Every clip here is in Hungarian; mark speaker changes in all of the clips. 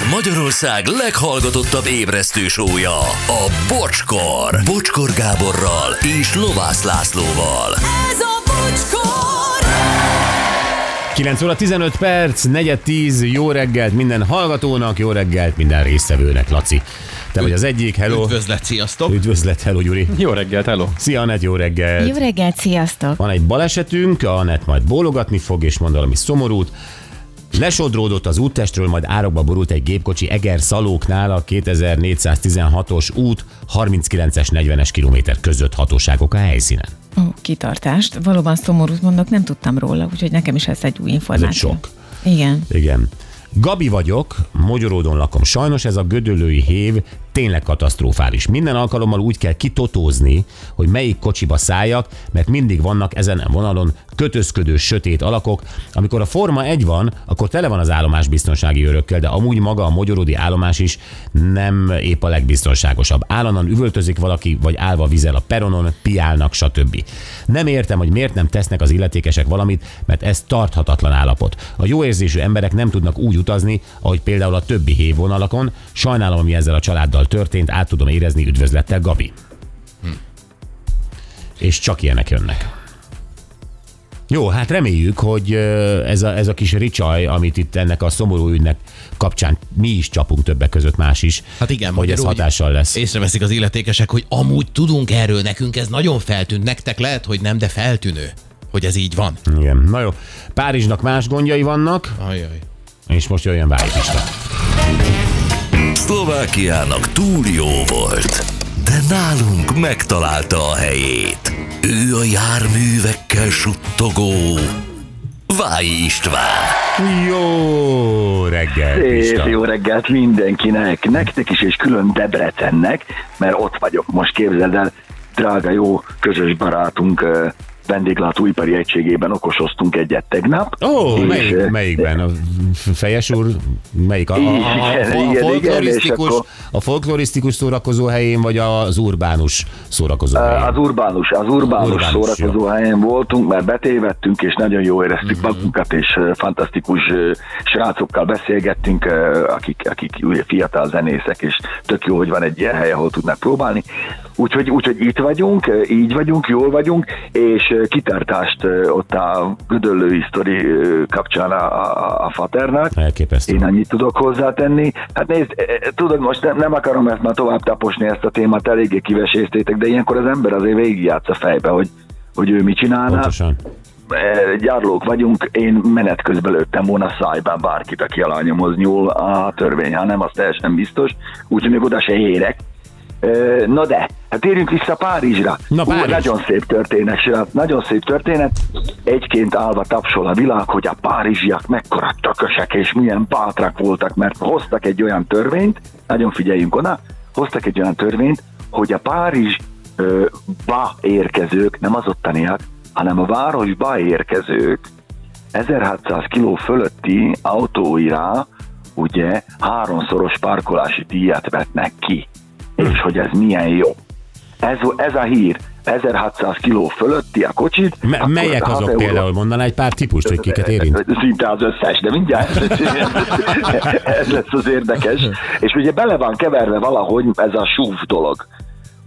Speaker 1: Ez Magyarország leghallgatottabb ébresztő sója, a Bocskor. Bocskor Gáborral és Lovász Lászlóval.
Speaker 2: Ez a bocskor!
Speaker 3: 9 óra 15 perc, negyed 10, jó reggelt minden hallgatónak, jó reggelt minden résztvevőnek, Laci. Te vagy az egyik, hello.
Speaker 4: Üdvözlet, sziasztok!
Speaker 3: Üdvözlet, hello Gyuri.
Speaker 5: Jó reggelt, hello!
Speaker 3: Szia, Anett, jó reggelt.
Speaker 6: Jó reggelt, sziasztok!
Speaker 3: Van egy balesetünk, Anett majd bólogatni fog, és mond valami szomorút. Lesodródott az úttestről, majd árokba borult egy gépkocsi Eger Szalóknál a 2416-os út 39-es 40-es kilométer között hatóságok a helyszínen.
Speaker 6: Ó, kitartást. Valóban szomorút mondok, nem tudtam róla, úgyhogy nekem is ez egy új információ.
Speaker 3: sok.
Speaker 6: Igen.
Speaker 3: Igen. Gabi vagyok, Magyaródon lakom. Sajnos ez a gödöllői hév tényleg katasztrofális. Minden alkalommal úgy kell kitotózni, hogy melyik kocsiba szálljak, mert mindig vannak ezen a vonalon kötözködő sötét alakok. Amikor a Forma egy van, akkor tele van az állomás biztonsági örökkel, de amúgy maga a magyaródi állomás is nem épp a legbiztonságosabb. Állandóan üvöltözik valaki, vagy állva vizel a peronon, piálnak, stb. Nem értem, hogy miért nem tesznek az illetékesek valamit, mert ez tarthatatlan állapot. A jó érzésű emberek nem tudnak úgy utazni, ahogy például a többi hévvonalakon. Sajnálom, ami ezzel a családdal történt, át tudom érezni, üdvözlettel Gabi. Hm. És csak ilyenek jönnek. Jó, hát reméljük, hogy ez a, ez a kis ricsaj, amit itt ennek a szomorú ügynek kapcsán mi is csapunk többek között más is,
Speaker 4: Hát igen,
Speaker 3: hogy ez hatással lesz.
Speaker 4: Észreveszik az illetékesek, hogy amúgy tudunk erről nekünk, ez nagyon feltűnt. Nektek lehet, hogy nem, de feltűnő, hogy ez így van.
Speaker 3: Igen, na jó. Párizsnak más gondjai vannak,
Speaker 4: Ajaj.
Speaker 3: és most jöjjön Váj Pista.
Speaker 1: Szlovákiának túl jó volt, de nálunk megtalálta a helyét. Ő a járművekkel suttogó Váj István.
Speaker 3: Jó reggel,
Speaker 7: Szép jó reggelt mindenkinek, nektek is és külön Debrecennek, mert ott vagyok most, képzeld el, drága jó közös barátunk vendéglátóipari egységében okosoztunk egyet tegnap.
Speaker 3: Ó,
Speaker 7: És,
Speaker 3: melyik,
Speaker 7: ö,
Speaker 3: melyik a Fejes úr, melyik? A, a, a, a, folklorisztikus,
Speaker 7: és
Speaker 3: a folklorisztikus szórakozó helyén, vagy az urbánus szórakozó helyén?
Speaker 7: Az urbánus, az urbánus,
Speaker 3: Urbánus,
Speaker 7: szórakozó helyen voltunk, mert betévettünk, és nagyon jó éreztük
Speaker 3: Mhm.
Speaker 7: magunkat, és ö, fantasztikus srácokkal beszélgettünk, akik, akik ugye fiatal zenészek, és tök jó, hogy van egy ilyen hely, ahol tudnak próbálni. Úgyhogy, úgyhogy itt vagyunk, ö, így vagyunk, jól vagyunk, és ö, kitartást ö, ott a gödöllői sztori kapcsán a, a, a.
Speaker 3: Elképesztő.
Speaker 7: Én annyit tudok hozzátenni. Hát nézd, eh, tudod, most nem, nem akarom ezt már tovább taposni ezt a témát, eléggé kiveséztétek, de ilyenkor az ember azért végigjátsz a fejbe, hogy, hogy ő mit csinálna.
Speaker 3: Pontosan.
Speaker 7: Eh, Gyárlók vagyunk, én menet közben lőttem volna szájban bárkit, aki a lányomhoz nyúl a törvény, ha nem, az teljesen biztos, úgyhogy még oda se érek. Na de, hát térjünk vissza Párizsra.
Speaker 3: Na, Párizs.
Speaker 7: nagyon szép történet, srác, nagyon szép történet. Egyként állva tapsol a világ, hogy a párizsiak mekkora tökösek és milyen bátrak voltak, mert hoztak egy olyan törvényt, nagyon figyeljünk oda, hoztak egy olyan törvényt, hogy a Párizsba érkezők, nem az ottaniak, hanem a városba érkezők 1600 kiló fölötti autóira ugye háromszoros parkolási díjat vetnek ki. És hogy ez milyen jó. Ez, ez a hír, 1600 kiló fölötti a kocsit.
Speaker 3: Me- melyek azok
Speaker 7: euró-
Speaker 3: például? Mondaná egy pár típust, hogy kiket érint?
Speaker 7: Szinte az összes, de mindjárt ez lesz az érdekes. És ugye bele van keverve valahogy ez a SUV dolog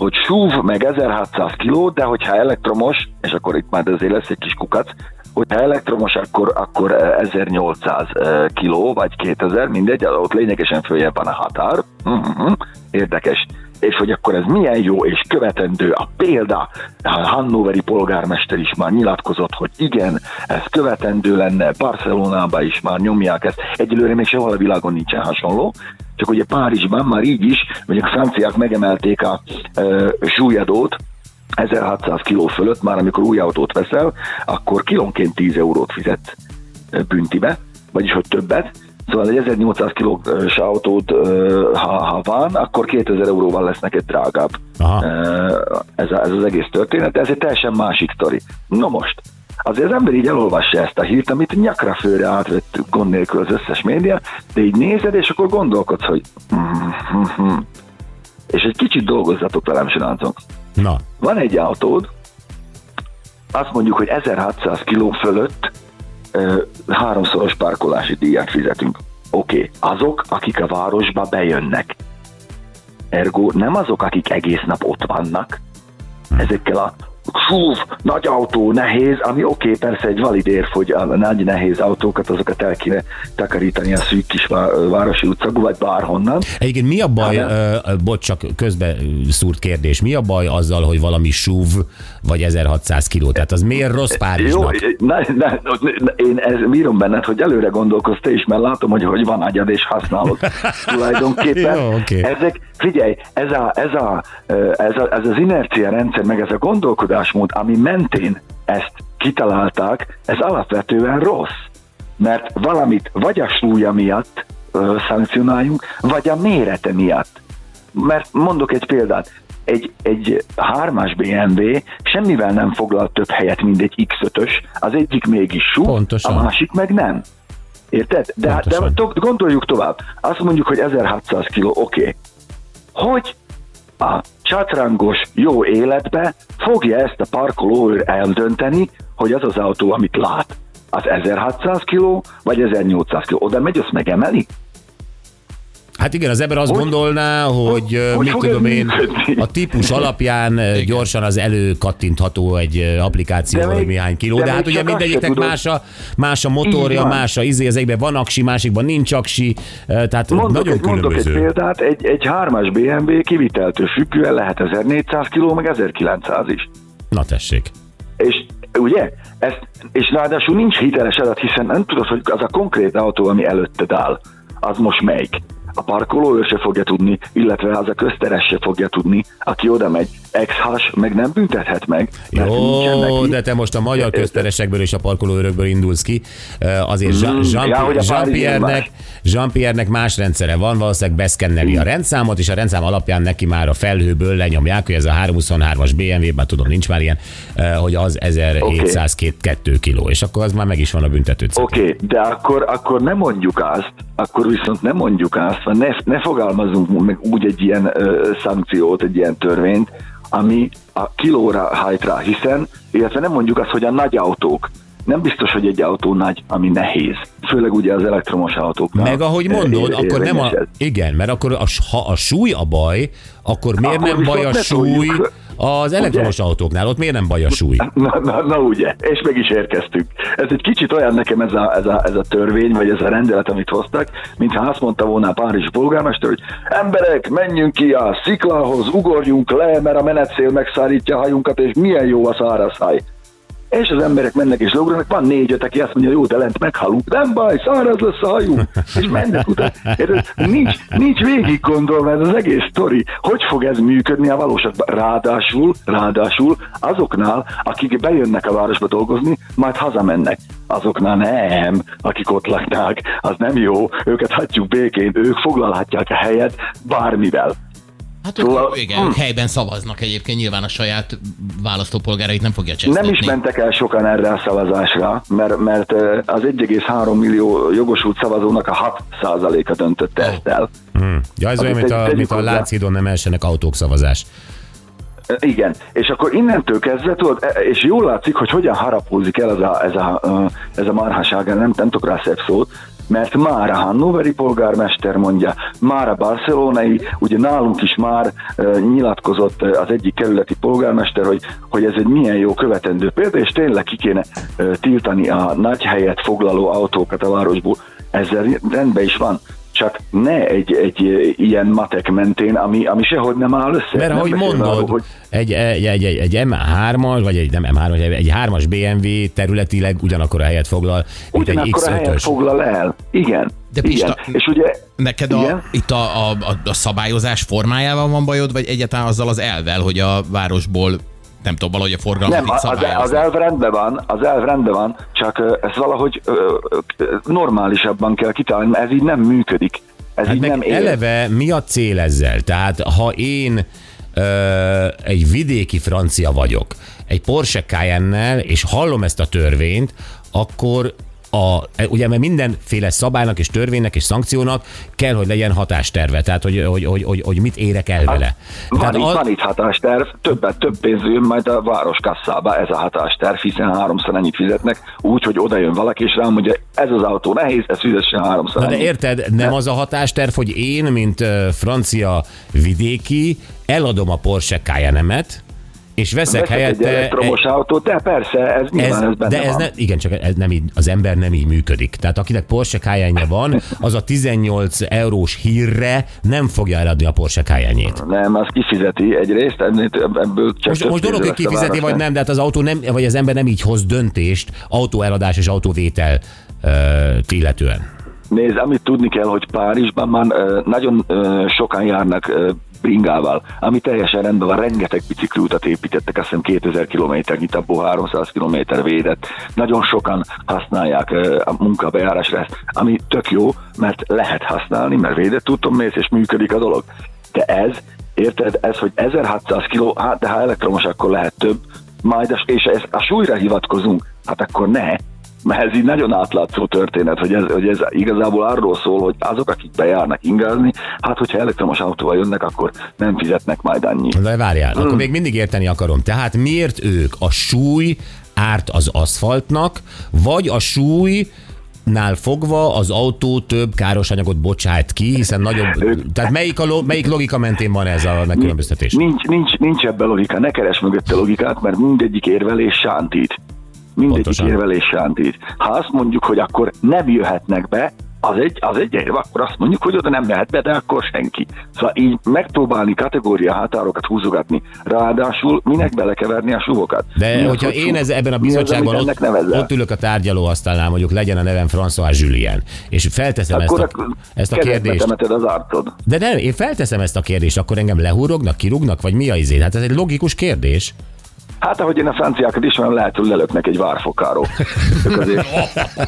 Speaker 7: hogy SUV meg 1600 kiló, de hogyha elektromos, és akkor itt már azért lesz egy kis kukac, hogyha elektromos, akkor, akkor eh, 1800 eh, kiló, vagy 2000, mindegy, ott lényegesen följebb van a határ. Mhm, Érdekes. És hogy akkor ez milyen jó és követendő a példa. A Hannoveri polgármester is már nyilatkozott, hogy igen, ez követendő lenne, Barcelonában is már nyomják ezt. Egyelőre még sehol a világon nincsen hasonló, csak ugye Párizsban már így is, mondjuk franciák megemelték a e, súlyadót, 1600 kiló fölött, már amikor új autót veszel, akkor kilónként 10 eurót fizet büntibe, vagyis hogy többet. Szóval egy 1800 kilós autót, ha, ha van, akkor 2000 euróval lesz neked drágább.
Speaker 3: Aha.
Speaker 7: Ez, ez az egész történet, ez egy teljesen másik sztori. No most, azért az ember így elolvassa ezt a hírt, amit nyakra főre átvett gond nélkül az összes média, de így nézed, és akkor gondolkodsz, hogy mm-hmm. és egy kicsit dolgozzatok velem, srácok.
Speaker 3: Na,
Speaker 7: Van egy autód, azt mondjuk, hogy 1600 kiló fölött ö, háromszoros parkolási díjat fizetünk. Oké, okay. azok, akik a városba bejönnek. Ergo nem azok, akik egész nap ott vannak, ezekkel a súv, nagy autó, nehéz, ami oké, okay, persze egy valid érv, hogy a nagy nehéz autókat, azokat el kéne takarítani a szűk kis vá- városi utcákba, vagy bárhonnan.
Speaker 3: Egyébként mi a baj, uh, bocs, csak közbe szúrt kérdés, mi a baj azzal, hogy valami SUV vagy 1600 kiló? Tehát az miért rossz
Speaker 7: Jó,
Speaker 3: Párizsnak?
Speaker 7: ne, ne, ne, én ez bírom benned, hogy előre gondolkoztál is, mert látom, hogy, hogy van agyad és használod tulajdonképpen.
Speaker 3: Jó, oké.
Speaker 7: Ezek, figyelj, ez, a, ez, a, ez, a, ez az inercia rendszer, meg ez a gondolkodásmód, ami mentén ezt kitalálták, ez alapvetően rossz. Mert valamit vagy a súlya miatt ö, szankcionáljunk, vagy a mérete miatt. Mert mondok egy példát, egy, egy hármas BMW semmivel nem foglal több helyet, mint egy X5-ös, az egyik mégis sú,
Speaker 3: Pontosan.
Speaker 7: a másik meg nem. Érted? De, hát- de to- gondoljuk tovább. Azt mondjuk, hogy 1600 kg, oké. Okay. Hogy a csatrangos jó életbe fogja ezt a parkolóőr eldönteni, hogy az az autó, amit lát, az 1600 kg, vagy 1800 kg. Oda megy, azt megemeli?
Speaker 3: Hát igen, az ember azt
Speaker 7: Hogy-
Speaker 3: gondolná, hogy,
Speaker 7: hogy
Speaker 3: mit tudom én,
Speaker 7: működni?
Speaker 3: a típus alapján gyorsan az előkattintható egy applikáció, hogy néhány kiló.
Speaker 7: de
Speaker 3: De, hát ugye mindegyiknek más a, más a motorja, más a izé, az van aksi, másikban nincs aksi, tehát
Speaker 7: Mondok,
Speaker 3: nagyon
Speaker 7: egy, mondok egy
Speaker 3: különböző.
Speaker 7: példát, egy, egy hármas BMW kiviteltől függően lehet 1400 kg, meg 1900 is.
Speaker 3: Na tessék.
Speaker 7: És ugye, ezt, és ráadásul nincs hiteles adat, hiszen nem tudod, hogy az a konkrét autó, ami előtted áll, az most melyik. A parkoló se fogja tudni, illetve az a közteres se fogja tudni, aki oda megy. Ex-has meg nem büntethet meg,
Speaker 3: Jó,
Speaker 7: neki.
Speaker 3: de te most a magyar közteresekből és a parkolóőrökből indulsz ki. Azért Jean-
Speaker 7: Mm,
Speaker 3: Jean-
Speaker 7: a
Speaker 3: Jean-Pierre-nek
Speaker 7: Párizsban
Speaker 3: Jean-Pierre-nek más rendszere van, valószínűleg beszkenneli a rendszámot, és a rendszám alapján neki már a felhőből lenyomják, hogy ez a 323-as BMW, már tudom, nincs már ilyen, hogy az 1702 kiló, és akkor az már meg is van a büntető.
Speaker 7: Oké, okay, de akkor, akkor ne mondjuk azt, akkor viszont ne mondjuk azt, ne, ne fogalmazunk meg úgy egy ilyen ö, szankciót, egy ilyen törvényt, ami a kilóra hajt rá, hiszen, illetve nem mondjuk azt, hogy a nagy autók, nem biztos, hogy egy autó nagy, ami nehéz. Főleg ugye az elektromos autóknál.
Speaker 3: Meg ahogy mondod,
Speaker 7: ér-
Speaker 3: akkor nem a, igen, mert akkor a, ha a súly a baj, akkor miért
Speaker 7: Akkor
Speaker 3: nem baj a súly
Speaker 7: toljuk.
Speaker 3: Az elektromos autóknál? Ott miért nem baj a súly?
Speaker 7: Na, na, na ugye, és meg is érkeztünk. Ez egy kicsit olyan nekem ez a, ez, a, ez a törvény, vagy ez a rendelet, amit hoztak, mintha azt mondta volna a Párizs polgármester, hogy emberek, menjünk ki a sziklához, ugorjunk le, mert a menetszél megszárítja a hajunkat, és milyen jó a száraz haj. És az emberek mennek és leugranak, van négy-öt, aki azt mondja, jó, de lent meghalunk. Nem baj, száraz lesz a hajunk. És mennek utána. Nincs, nincs végig gondolva ez az egész sztori. Hogy fog ez működni a valóságban? Ráadásul, ráadásul azoknál, akik bejönnek a városba dolgozni, majd hazamennek. Azoknál nem, akik ott laknák, az nem jó, őket hagyjuk békén, ők foglalhatják a helyet bármivel.
Speaker 4: Hát
Speaker 7: Szóval-
Speaker 4: ők, igen, ők helyben szavaznak egyébként, nyilván a saját választópolgárait nem fogja csesztetni.
Speaker 7: Nem is mentek el sokan erre a szavazásra, mert, mert az 1,3 millió jogosult szavazónak a 6 a döntötte ezt el.
Speaker 3: Hmm. Ja, ez olyan,
Speaker 7: Amit
Speaker 3: mint a, mint a
Speaker 7: hozzá.
Speaker 3: Lánchídon nem elsenek autók szavazás.
Speaker 7: Igen, és akkor innentől kezdve, tudod, e- és jól látszik, hogy hogyan harapózik el ez a, ez a, ez a marhaság, nem, nem tudok rá szebb szót, mert már a hannoveri polgármester mondja, már a barcelonai, ugye nálunk is már uh, nyilatkozott az egyik kerületi polgármester, hogy, hogy ez egy milyen jó követendő példa, és tényleg ki kéne uh, tiltani a nagy helyet foglaló autókat a városból. Ezzel rendben is van. Csak ne egy, egy ilyen matek mentén, ami, ami sehogy nem áll össze.
Speaker 3: Mert ahogy mondod,
Speaker 7: arról, hogy
Speaker 3: egy, egy, egy, egy, egy M3-as, vagy egy nem M3, egy, egy 3-as BMW területileg ugyanakkor a helyet foglal, mint egy
Speaker 7: ugyanakkor a helyet
Speaker 3: X5-ös.
Speaker 7: foglal el. Igen.
Speaker 4: De Pista,
Speaker 7: igen. És ugye
Speaker 4: Neked a, itt a, a, a, a szabályozás formájával van bajod, vagy egyáltalán azzal az elvel, hogy a városból nem tudom, valahogy a forgalmat
Speaker 7: nem, az, az elv rendben van, az elv rendben van, csak ezt valahogy ö, ö, normálisabban kell kitalálni, mert ez így nem működik. Ez
Speaker 3: Hát
Speaker 7: így nem él.
Speaker 3: eleve mi a cél ezzel? Tehát ha én ö, egy vidéki francia vagyok, egy Porsche Cayenne-nel, és hallom ezt a törvényt, akkor a, ugye mert mindenféle szabálynak és törvénynek és szankciónak kell, hogy legyen hatásterve, tehát hogy, hogy, hogy, hogy, hogy mit érek el vele.
Speaker 7: Van,
Speaker 3: Tehát
Speaker 7: itt,
Speaker 3: az-
Speaker 7: van itt hatásterv, többet, több pénz jön majd a város kasszába, ez a hatásterv, hiszen háromszor ennyit fizetnek, úgy, hogy oda jön valaki, és rám mondja, ez az autó nehéz, ez fizessen háromszor
Speaker 3: Na de érted, nem az a hatásterv, hogy én, mint francia vidéki, eladom a Porsche Cayenne-emet, és veszek,
Speaker 7: Veszek egy
Speaker 3: helyette...
Speaker 7: elektromos autót, de persze, ez
Speaker 3: ez,
Speaker 7: nyilván ez benne
Speaker 3: de ez
Speaker 7: van.
Speaker 3: ne, igen, csak ez nem így, az ember nem így működik. Tehát akinek Porsche cayenne van, az a 18 eurós hírre nem fogja eladni a Porsche cayenne
Speaker 7: Nem, az kifizeti egyrészt, ebből csak
Speaker 3: Most, most dolog, hogy kifizeti vagy nem, de hát az autó nem, vagy az ember nem így hoz döntést autóeladás és autóvétel ö, illetően.
Speaker 7: Nézd, amit tudni kell, hogy Párizsban már nagyon sokan járnak bringával, ami teljesen rendben van, rengeteg bicikliutat építettek, azt hiszem 2000 kilométernyi, abból 300 kilométer védett. Nagyon sokan használják a munkabejárásra ezt, ami tök jó, mert lehet használni, mert védett úton mész, és működik a dolog. De ez, érted, ez, hogy 1600 kiló, hát de ha elektromos, akkor lehet több, majd és ez, a súlyra hivatkozunk, hát akkor ne, ez így nagyon átlátszó történet, hogy ez, hogy ez igazából arról szól, hogy azok, akik bejárnak ingázni, hát hogyha elektromos autóval jönnek, akkor nem fizetnek majd annyit.
Speaker 3: De várjál,
Speaker 7: Hmm.
Speaker 3: akkor még mindig érteni akarom. Tehát miért ők a súly árt az aszfaltnak, vagy a súly nál fogva az autó több káros anyagot bocsát ki, hiszen nagyobb... Tehát melyik, a, lo- melyik logika mentén van ez a megkülönböztetés?
Speaker 7: Nincs, nincs, nincs ebben logika, ne keres mögötte logikát, mert mindegyik érvelés sántít. Mindegyik
Speaker 3: Pontosan.
Speaker 7: érvelés sántít. Ha azt mondjuk, hogy akkor nem jöhetnek be, az egy, az egy érv, akkor azt mondjuk, hogy oda nem mehet be, de akkor senki. Szóval így megpróbálni kategória határokat húzogatni, ráadásul minek belekeverni a suvokat.
Speaker 3: De
Speaker 7: Mi az,
Speaker 3: hogyha
Speaker 7: hogy
Speaker 3: én ez, ebben a
Speaker 7: az,
Speaker 3: bizottságban
Speaker 7: amit
Speaker 3: ott, ott ülök a tárgyalóasztalnál, mondjuk legyen a nevem François Julien, és felteszem
Speaker 7: akkor
Speaker 3: ezt a, ezt a kérdést.
Speaker 7: az arcod.
Speaker 3: De nem, én felteszem ezt a kérdést, akkor engem lehúrognak, kirúgnak, vagy mi a izé? Hát ez egy logikus kérdés.
Speaker 7: Hát ahogy én a franciákat ismerem, lehet, hogy lelöknek egy várfokáról. Ők azért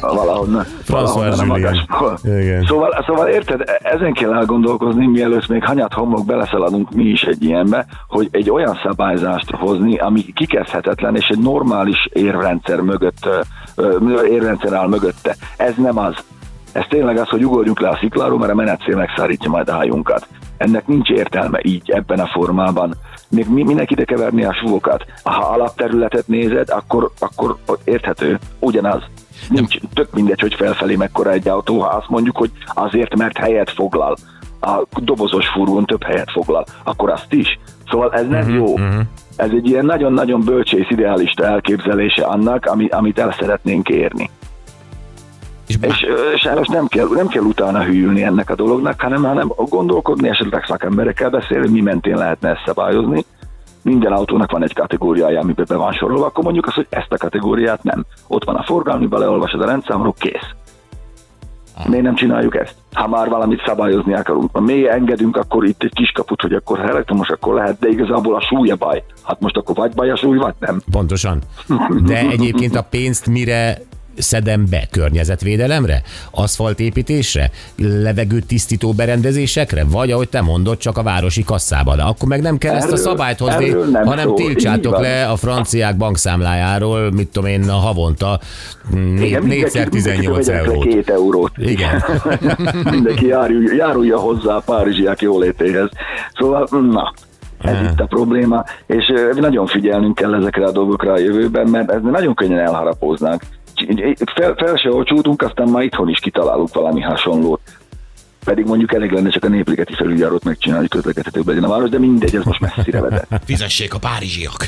Speaker 7: valahonnan, valahonnan magasból. Szóval, szóval érted, ezen kell elgondolkozni, mielőtt még hanyat homlok beleszaladunk mi is egy ilyenbe, hogy egy olyan szabályzást hozni, ami kikezdhetetlen, és egy normális érrendszer mögött, érrendszer áll mögötte. Ez nem az. Ez tényleg az, hogy ugorjunk le a szikláról, mert a menetszél megszárítja majd a hajunkat. Ennek nincs értelme így, ebben a formában. Még mi, minek ide keverni a súvokat? Ha alapterületet nézed, akkor, akkor érthető, ugyanaz. Nincs, tök mindegy, hogy felfelé mekkora egy autó, ha azt mondjuk, hogy azért, mert helyet foglal. A dobozos furgón több helyet foglal, akkor azt is. Szóval ez nem jó. Ez egy ilyen nagyon-nagyon bölcsész, idealista elképzelése annak, ami, amit el szeretnénk érni.
Speaker 4: És,
Speaker 7: És ö, sajnos nem kell, nem kell utána hűlni ennek a dolognak, hanem, hanem gondolkodni, esetleg szakemberekkel beszélni, mi mentén lehetne ezt szabályozni. Minden autónak van egy kategóriája, amiben be van sorolva, akkor mondjuk azt, hogy ezt a kategóriát nem. Ott van a forgalmi, beleolvasod a rendszámról, kész. Miért nem csináljuk ezt? Ha már valamit szabályozni akarunk. Ha mi engedünk, akkor itt egy kiskaput, hogy akkor ha elektromos, akkor lehet, de igazából a súly a baj. Hát most akkor vagy baj a súly, vagy nem.
Speaker 3: Pontosan. De egyébként a pénzt mire szedem be? Környezetvédelemre? Aszfaltépítésre? Levegő tisztító berendezésekre? Vagy ahogy te mondod, csak a városi kasszába. De akkor meg nem kell ezt a
Speaker 7: Erről-
Speaker 3: szabályt hozni,
Speaker 7: erről nem
Speaker 3: hanem.
Speaker 7: Így
Speaker 3: tiltsátok le a franciák bankszámlájáról, mit tudom én, a havonta né-
Speaker 7: Igen,
Speaker 3: négyszer
Speaker 7: mindenki-
Speaker 3: 18
Speaker 7: mindenki vegyenek le
Speaker 3: eurót.
Speaker 7: Két eurót.
Speaker 3: Igen.
Speaker 7: mindenki járulja, járulja hozzá a párizsiák jólétéhez. Szóval, na, ez itt a probléma, és nagyon figyelnünk kell ezekre a dolgokra a jövőben, mert ez nagyon könnyen elharapóznánk. Fel, fel se olcsódunk, aztán már itthon is kitalálunk valami hasonlót. Pedig mondjuk elég lenne csak a népligeti felüljárót megcsinálni, közlekedhetőbb legyen a város, de mindegy, ez most messzire vezet.
Speaker 4: fizessék a párizsiak.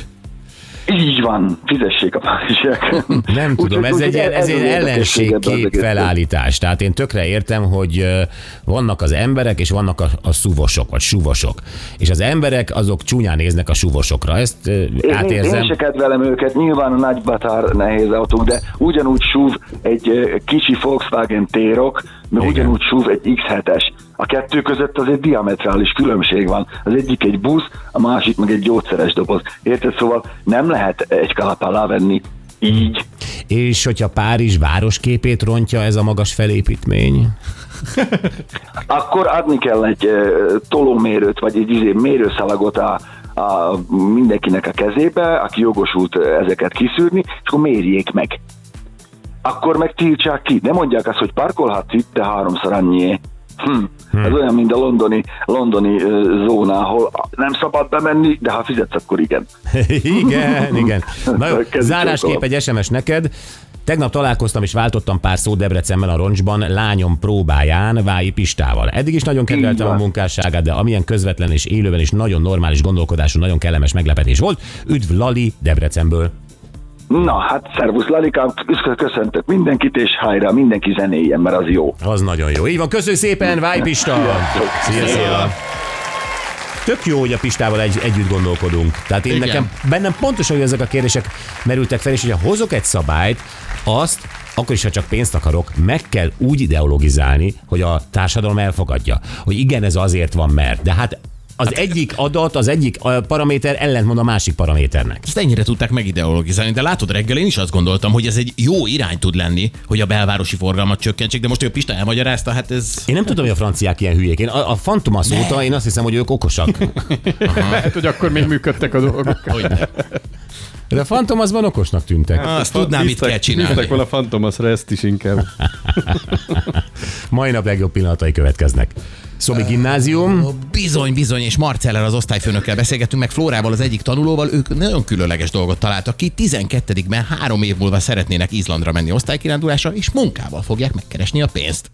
Speaker 7: Így van, fizessék a párizsiak.
Speaker 3: Nem tudom, ez egy, ez egy ellenségkép felállítás. Tehát én tökre értem, hogy vannak az emberek, és vannak a, a szuvosok, vagy suvosok. És az emberek azok csúnyán néznek a suvosokra. Ezt
Speaker 7: Én,
Speaker 3: átérzem.
Speaker 7: én se kedvelem őket, nyilván a nagy batár nehéz autók, de ugyanúgy súv egy kicsi Volkswagen meg
Speaker 3: Igen.
Speaker 7: ugyanúgy súv egy X7-es. A kettő között az egy diametrális különbség van. Az egyik egy busz, a másik meg egy gyógyszeres doboz. Érted? Szóval nem lehet egy kalap alá venni így.
Speaker 3: És hogyha Párizs városképét rontja ez a magas felépítmény?
Speaker 7: Akkor adni kell egy tolómérőt, vagy egy izé, mérőszalagot a, a mindenkinek a kezébe, aki jogosult ezeket kiszűrni, és akkor mérjék meg. akkor meg tiltsák ki. Ne mondják azt, hogy parkolhatsz itt, de háromszor annyi. Hm. Ez olyan, mint a londoni, londoni zóna, ahol nem szabad bemenni, de ha fizetsz, akkor igen.
Speaker 3: igen, igen. Na jó, zárásképp egy SMS neked. Tegnap találkoztam és váltottam pár szót Debrecenben a roncsban lányom próbáján Vályi Pistával. Eddig is nagyon kedveltem a munkásságát, de amilyen közvetlen és élőben is nagyon normális gondolkodású, nagyon kellemes meglepetés volt. Üdv Lali Debrecenből.
Speaker 7: Na, hát szervusz Lalikám, köszöntök mindenkit, és hajrá, mindenki zenéjen, mert az jó.
Speaker 3: Az nagyon jó. Így van, köszönjük szépen, Vályi Pista! Szia, szia! Tök jó, hogy a Pistával egy, együtt gondolkodunk. Tehát én
Speaker 4: Igen.
Speaker 3: nekem bennem pontosan hogy ezek a kérdések merültek fel, és hogyha hozok egy szabályt, azt akkor is, ha csak pénzt akarok, meg kell úgy ideologizálni, hogy a társadalom elfogadja. Hogy igen, ez azért van, mert. De hát az egyik adat, az egyik paraméter ellentmond a másik paraméternek.
Speaker 4: Ezt ennyire tudták megideologizálni, de látod, reggel én is azt gondoltam, hogy ez egy jó irány tud lenni, hogy a belvárosi forgalmat csökkentsék, de most hogy a Pista elmagyarázta, hát ez...
Speaker 3: Én nem tudom, hogy a franciák ilyen hülyék. Én a, a Fantomas óta én azt hiszem, hogy ők okosak.
Speaker 5: Lehet, hogy akkor még működtek a dolgok.
Speaker 4: Hogy
Speaker 3: De a Fantomasban okosnak tűntek.
Speaker 4: azt tudnám, mit kell csinálni.
Speaker 5: Bíztak volna Fantomasra ezt is inkább.
Speaker 3: Mai nap legjobb pillanatai következnek. Szobi gimnázium.
Speaker 4: Bizony, bizony, és Marceller az osztályfőnökkel beszélgettünk, meg Flórával, az egyik tanulóval, ők nagyon különleges dolgot találtak ki. 12-ben három év múlva szeretnének Izlandra menni osztálykirándulásra, és munkával fogják megkeresni a pénzt.